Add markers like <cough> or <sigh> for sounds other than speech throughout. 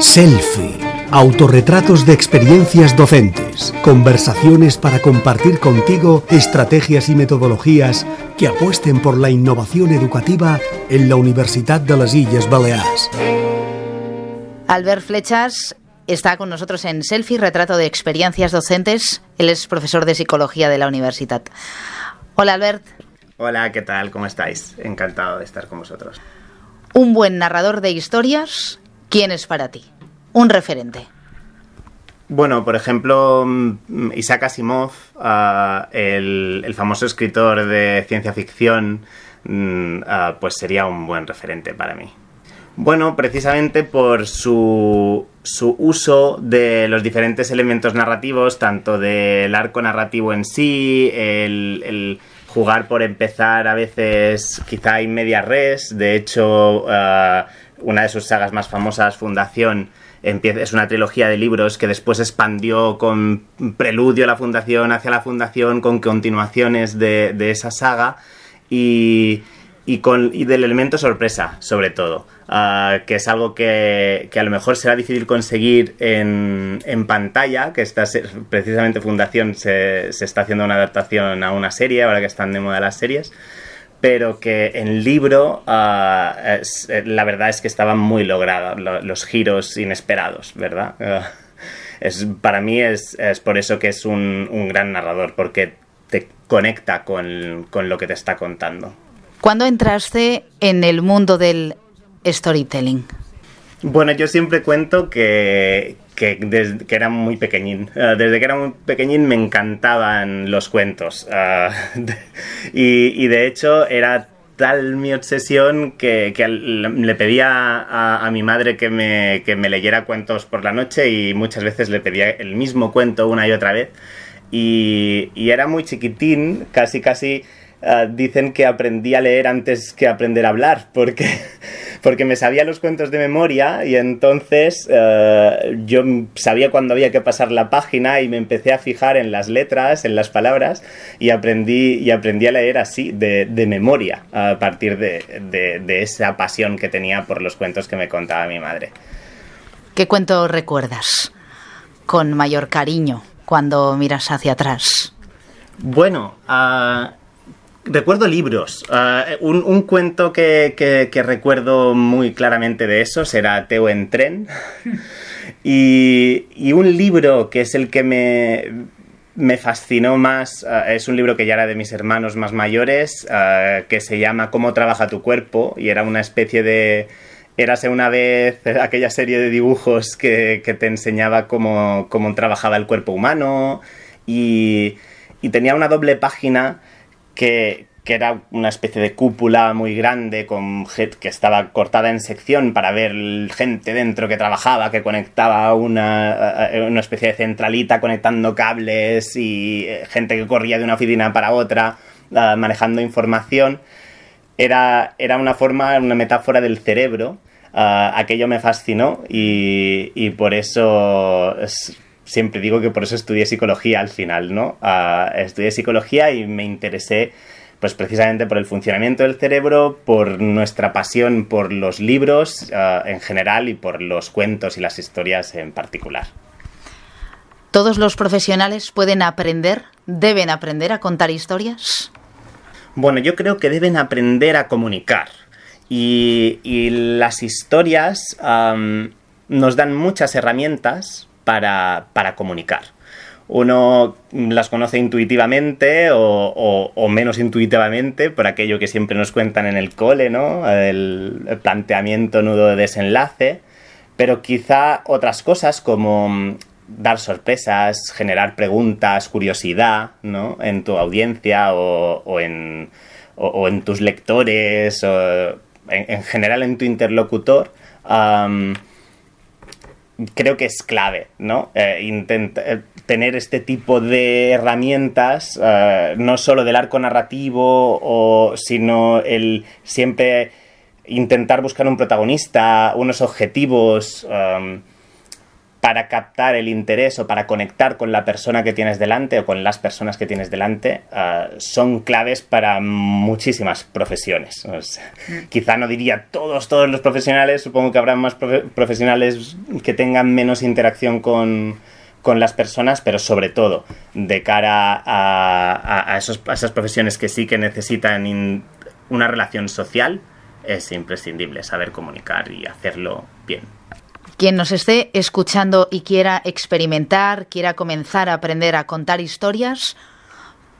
Selfie. Autorretratos de experiencias docentes. Conversaciones para compartir contigo estrategias y metodologías que apuesten por la innovación educativa en la Universidad de las Islas Baleares. Albert Flechas está con nosotros en Selfie, retrato de experiencias docentes. Él es profesor de psicología de la universidad. Hola Albert. Hola, ¿qué tal? ¿Cómo estáis? Encantado de estar con vosotros. Un buen narrador de historias, ¿quién es para ti? Un referente. Bueno, por ejemplo, mm, Isaac Asimov, uh, el, el, famoso escritor de ciencia ficción, uh, pues sería un buen referente para mí. Bueno, precisamente por su, su, uso de los diferentes elementos narrativos, tanto del arco narrativo en sí, el, el jugar por empezar a veces quizá en media res. De hecho, uh, una de sus sagas más famosas, Fundación, es una trilogía de libros que después expandió con preludio a la Fundación, hacia la Fundación, con continuaciones de, esa saga y del elemento sorpresa, sobre todo. Uh, que es algo que, que, a lo mejor será difícil conseguir en, en pantalla, que está, precisamente Fundación se, se, está haciendo una adaptación a una serie, ahora que están de moda las series, pero que en libro uh, es, la verdad es que estaban muy logrados lo, los giros inesperados, ¿verdad? Uh, es, para mí es, es, por eso que es un, un gran narrador, porque te conecta con, con lo que te está contando. ¿Cuándo entraste en el mundo del storytelling? Bueno, yo siempre cuento que, que desde que era muy pequeñín. Uh, desde que era muy pequeñín me encantaban los cuentos. <laughs> Uh, y, y, de hecho era tal mi obsesión que, que le pedía a, mi madre que me, que me leyera cuentos por la noche y muchas veces le pedía el mismo cuento una y otra vez. Y era muy chiquitín, casi casi uh, dicen que aprendí a leer antes que aprender a hablar, porque, <laughs> porque me sabía los cuentos de memoria y entonces uh, yo sabía cuándo había que pasar la página y me empecé a fijar en las letras, en las palabras y aprendí, y aprendí a leer así, de, de memoria, a partir de, de, de esa pasión que tenía por los cuentos que me contaba mi madre. ¿Qué cuento recuerdas con mayor cariño cuando miras hacia atrás? Bueno, uh, recuerdo libros. Uh, un, cuento que, recuerdo muy claramente de eso será Teo en tren. y, y, un libro que es el que me, me fascinó más, uh, es un libro que ya era de mis hermanos más mayores, uh, que se llama Cómo trabaja tu cuerpo y era una especie de... Érase una vez <laughs> aquella serie de dibujos que, que te enseñaba cómo, cómo, trabajaba el cuerpo humano y, y tenía una doble página que, era una especie de cúpula muy grande con que estaba cortada en sección para ver gente dentro que trabajaba, que conectaba una, una especie de centralita conectando cables y eh, gente que corría de una oficina para otra uh, manejando información. Era, era una forma, una metáfora del cerebro Uh, aquello me fascinó y, por eso es, siempre digo que por eso estudié psicología al final, ¿no? Uh, estudié psicología y me interesé pues precisamente por el funcionamiento del cerebro, por nuestra pasión por los libros uh, en general y por los cuentos y las historias en particular. ¿Todos los profesionales pueden aprender, deben aprender a contar historias? Bueno, yo creo que deben aprender a comunicar y, y las historias um, nos dan muchas herramientas para, para, comunicar. Uno las conoce intuitivamente o, menos intuitivamente por aquello que siempre nos cuentan en el cole, ¿no? El, planteamiento nudo de desenlace. Pero quizá otras cosas como dar sorpresas, generar preguntas, curiosidad, ¿no? En tu audiencia o, en, o, en tus lectores o en, en general en tu interlocutor, creo que es clave, ¿no? Eh, eh, tener este tipo de herramientas, uh, no solo del arco narrativo, o, sino el siempre intentar buscar un protagonista, unos objetivos. Um, para captar el interés o para conectar con la persona que tienes delante o con las personas que tienes delante ah, son claves para muchísimas profesiones. Mm. Quizá no diría todos, todos los profesionales, supongo que habrá más profesionales que tengan menos interacción con, las personas, pero sobre todo de cara a, esos, a esas profesiones que sí que necesitan una relación social, es imprescindible saber comunicar y hacerlo bien. Quien nos esté escuchando y quiera experimentar, quiera comenzar a aprender a contar historias,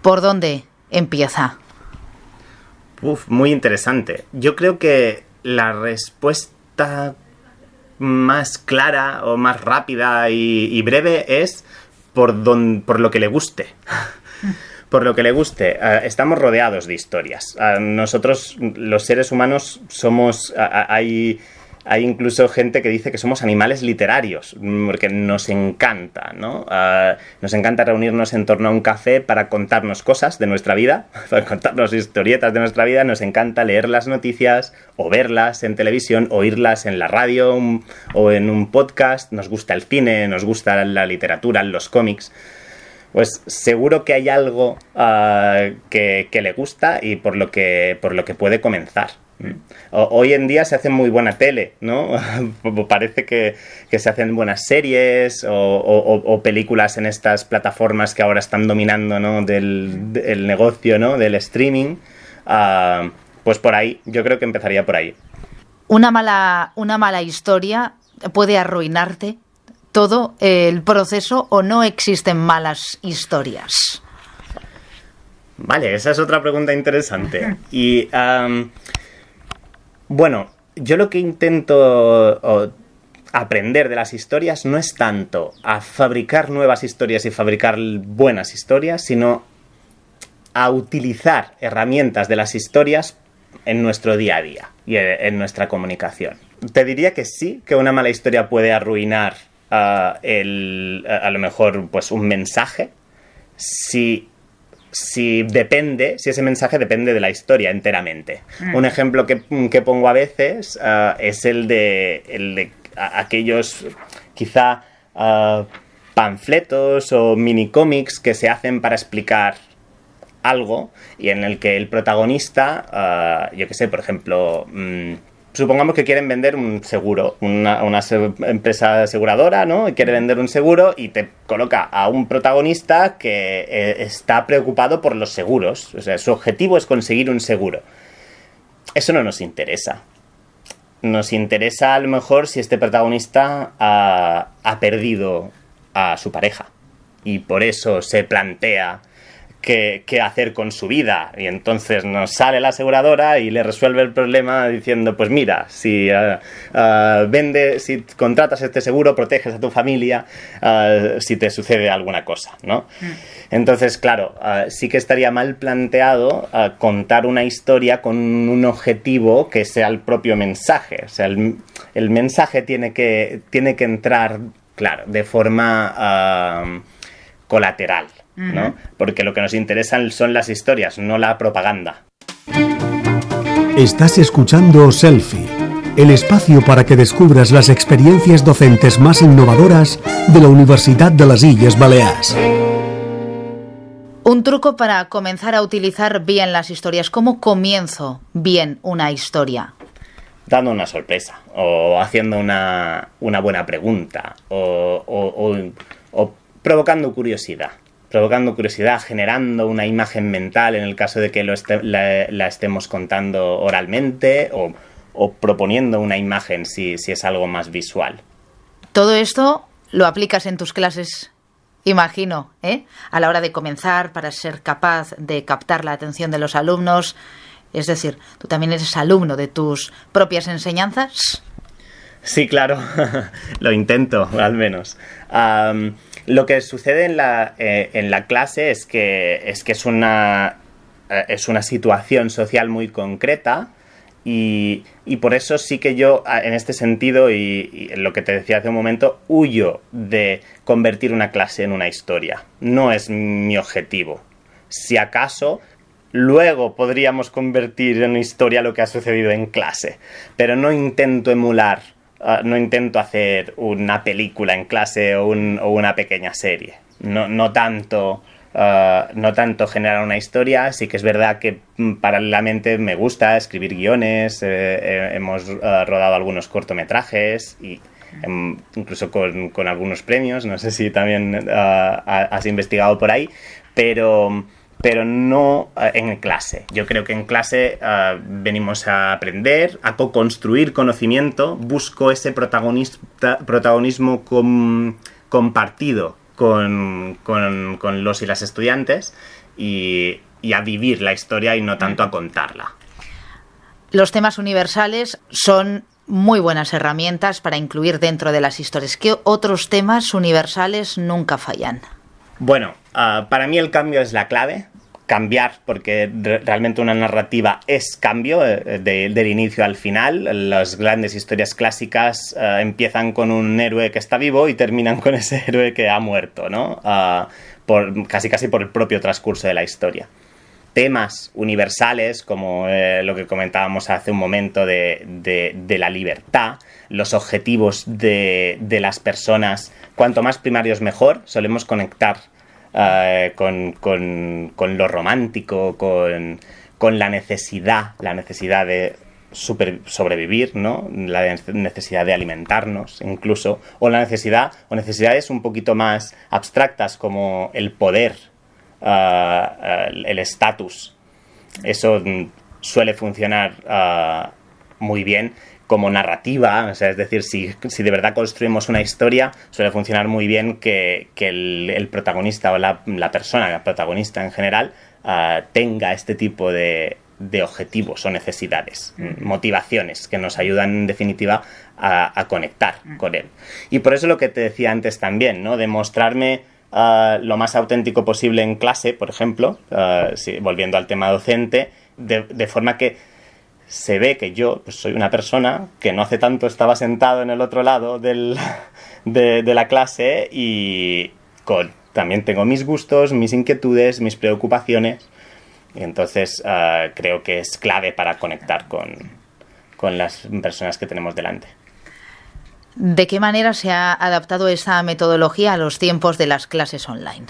¿por dónde empieza? Uf, muy interesante. Yo creo que la respuesta más clara o más rápida y, breve es por, por lo que le guste. <laughs> por lo que le guste. Eh, estamos rodeados de historias. Eh, nosotros, los seres humanos, somos. hay hay incluso gente que dice que somos animales literarios, porque nos encanta, ¿no? Ah, nos encanta reunirnos en torno a un café para contarnos cosas de nuestra vida, <laughs> para contarnos historietas de nuestra vida, nos encanta leer las noticias o verlas en televisión, oírlas en la radio o en un podcast, nos gusta el cine, nos gusta la literatura, los cómics pues seguro que hay algo ah, que, que, le gusta y por lo que, por lo que puede comenzar. Hoy en día se hace muy buena tele, ¿no? <laughs> Parece que, se hacen buenas series o, películas en estas plataformas que ahora están dominando, ¿no? Del, negocio, ¿no? Del streaming. Ah, pues por ahí, yo creo que empezaría por ahí. Una mala, una mala historia puede arruinarte todo el proceso o no existen malas historias. Vale, esa es otra pregunta interesante. <laughs> Y bueno, yo lo que intento aprender de las historias no es tanto a fabricar nuevas historias y fabricar buenas historias, sino a utilizar herramientas de las historias en nuestro día a día y en nuestra comunicación. Te diría que sí, que una mala historia puede arruinar ah, a lo mejor pues un mensaje si si depende, si ese mensaje depende de la historia enteramente. Mm. Un ejemplo que, pongo a veces ah, es el de, el de aquellos quizá ah, panfletos o mini cómics que se hacen para explicar algo y en el que el protagonista, ah, yo qué sé, por ejemplo, mm, supongamos que quieren vender un seguro, una, empresa aseguradora, ¿no? Y quiere vender un seguro y te coloca a un protagonista que eh, está preocupado por los seguros. O sea, su objetivo es conseguir un seguro. Eso no nos interesa. Nos interesa a lo mejor si este protagonista ha perdido a su pareja y por eso se plantea qué, hacer con su vida. Y entonces nos sale la aseguradora y le resuelve el problema diciendo, pues mira, si uh, vende, si contratas este seguro, proteges a tu familia uh, si te sucede alguna cosa, ¿no? Mm. Entonces, claro, sí que estaría mal planteado contar una historia con un objetivo que sea el propio mensaje. O sea, el, el mensaje tiene que, tiene que entrar, claro, de forma colateral. ¿No? Porque lo que nos interesan son las historias, no la propaganda. Estás escuchando Selfie, el espacio para que descubras las experiencias docentes más innovadoras de la Universidad de las Islas Baleares. Un truco para comenzar a utilizar bien las historias. ¿Cómo comienzo bien una historia? Dando una sorpresa, o haciendo una, buena pregunta, o provocando curiosidad provocando curiosidad, generando una imagen mental en el caso de que lo la, estemos contando oralmente o, proponiendo una imagen si, si es algo más visual. Todo esto lo aplicas en tus clases imagino, ¿eh? a la hora de comenzar para ser capaz de captar la atención de los alumnos. Es decir, tú también eres alumno de tus propias enseñanzas. Sí, claro, <laughs> lo intento, al menos. Lo que sucede en la, eh, en la clase es que es, que es, una, eh, es una situación social muy concreta y, por eso sí que yo, en este sentido, y, lo que te decía hace un momento, huyo de convertir una clase en una historia. No es mi objetivo. Si acaso, luego podríamos convertir en historia lo que ha sucedido en clase, pero no intento emular ah, no intento hacer una película en clase o, una pequeña serie. No, tanto... Ah, no tanto generar una historia, sí que es verdad que mm, paralelamente me gusta escribir guiones, eh, eh, hemos rodado algunos cortometrajes y em, incluso con, con, algunos premios, no sé si también has investigado por ahí, pero pero no eh, en clase. Yo creo que en clase eh, venimos a aprender, a co-construir conocimiento, busco ese protagonismo compartido con, los y las estudiantes y, y a vivir la historia y no tanto a contarla. Los temas universales son muy buenas herramientas para incluir dentro de las historias. ¿Qué otros temas universales nunca fallan? Bueno, ah, para mí el cambio es la clave. Cambiar, porque realmente una narrativa es cambio eh, del inicio al final. Las grandes historias clásicas ah, empiezan con un héroe que está vivo y terminan con ese <laughs> héroe que ha muerto, ¿no? Ah, por, casi casi por el propio transcurso de la historia temas universales, como eh, lo que comentábamos hace un momento de, la libertad, los objetivos de, las personas, cuanto más primarios mejor, solemos conectar eh, con, lo romántico, con, la necesidad, la necesidad de sobrevivir, ¿no? La necesidad de alimentarnos, incluso, o la necesidad, o necesidades un poquito más abstractas como el poder, el estatus. Eso suele funcionar muy bien como narrativa, es decir, si, de verdad construimos una historia, suele funcionar muy bien que, el, protagonista o la, persona, la protagonista en general, tenga este tipo de, objetivos o necesidades, mm. motivaciones que nos ayudan en definitiva a, conectar mm. con él. Y por eso lo que te decía antes también, ¿no? Demostrarme lo más auténtico posible en clase, por ejemplo, volviendo al tema docente, de, forma que se ve que yo pues, soy una persona que no hace tanto estaba sentado en el otro lado del, <laughs> de, la clase y con, también tengo mis gustos, mis inquietudes, mis preocupaciones. Y entonces creo que es clave para conectar con las personas que tenemos delante. ¿De qué manera se ha adaptado esa metodología a los tiempos de las clases online?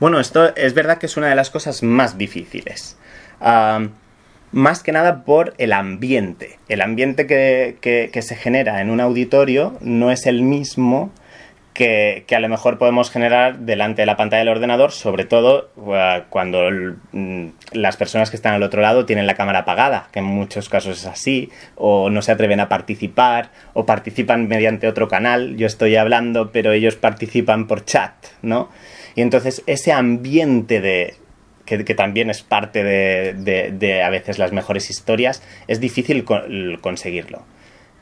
Bueno, esto es verdad que es una de las cosas más difíciles. Más que nada por el ambiente. El ambiente que, se genera en un auditorio no es el mismo que, a lo mejor podemos generar delante de la pantalla del ordenador, sobre todo uh, cuando mm, las personas que están al otro lado tienen la cámara apagada, que en muchos casos es así, o no se atreven a participar, o participan mediante otro canal. Yo estoy hablando, pero ellos participan por chat, ¿no? Y entonces ese ambiente de, que, también es parte de, a veces las mejores historias, es difícil conseguirlo.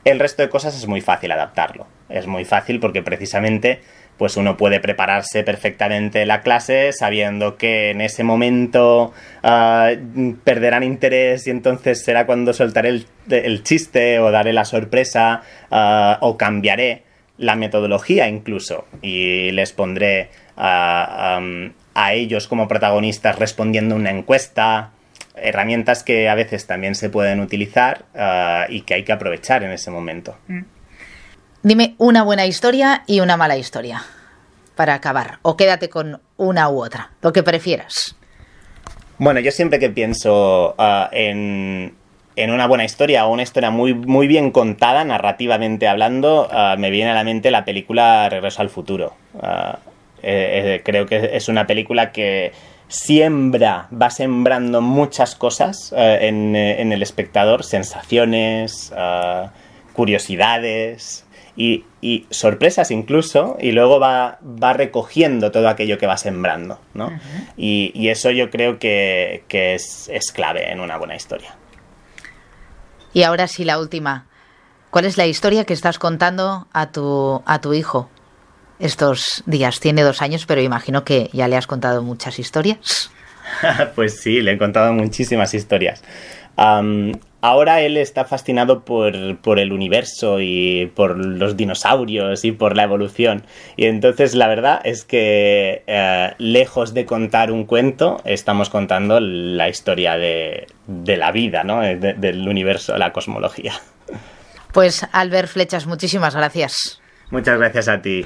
El resto de cosas es muy fácil adaptarlo. Es muy fácil porque precisamente pues uno puede prepararse perfectamente la clase sabiendo que en ese momento ah, perderán interés y entonces será cuando soltaré el, chiste o daré la sorpresa ah, o cambiaré la metodología incluso y les pondré ah, a ellos como protagonistas respondiendo una encuesta herramientas que a veces también se pueden utilizar ah, y que hay que aprovechar en ese momento. Mm. Dime una buena historia y una mala historia para acabar, o quédate con una u otra, lo que prefieras. Bueno, yo siempre que pienso ah, en, una buena historia o una historia muy, muy bien contada, narrativamente hablando, ah, me viene a la mente la película Regreso al futuro. Eh, eh, creo que es una película que siembra, va sembrando muchas cosas eh, en, el espectador, sensaciones, eh, curiosidades y, sorpresas incluso, y luego va, va, recogiendo todo aquello que va sembrando, ¿no? y, eso yo creo que, es, es, clave en una buena historia. Y ahora sí, la última. ¿Cuál es la historia que estás contando a tu, a tu hijo? Estos días. Tiene dos años, pero imagino que ya le has contado muchas historias. <laughs> pues sí, le he contado muchísimas historias. ahora él está fascinado por, por, el universo y por los dinosaurios y por la evolución. Y entonces la verdad es que eh, lejos de contar un cuento, estamos contando la historia de, la vida, ¿no? del universo, la cosmología. Pues Albert Flechas, muchísimas gracias. Muchas gracias a ti.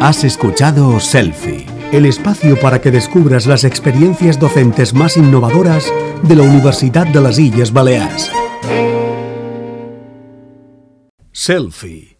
Has escuchado Selfie, el espacio para que descubras las experiencias docentes más innovadoras de la Universidad de las Illes Balears. Selfie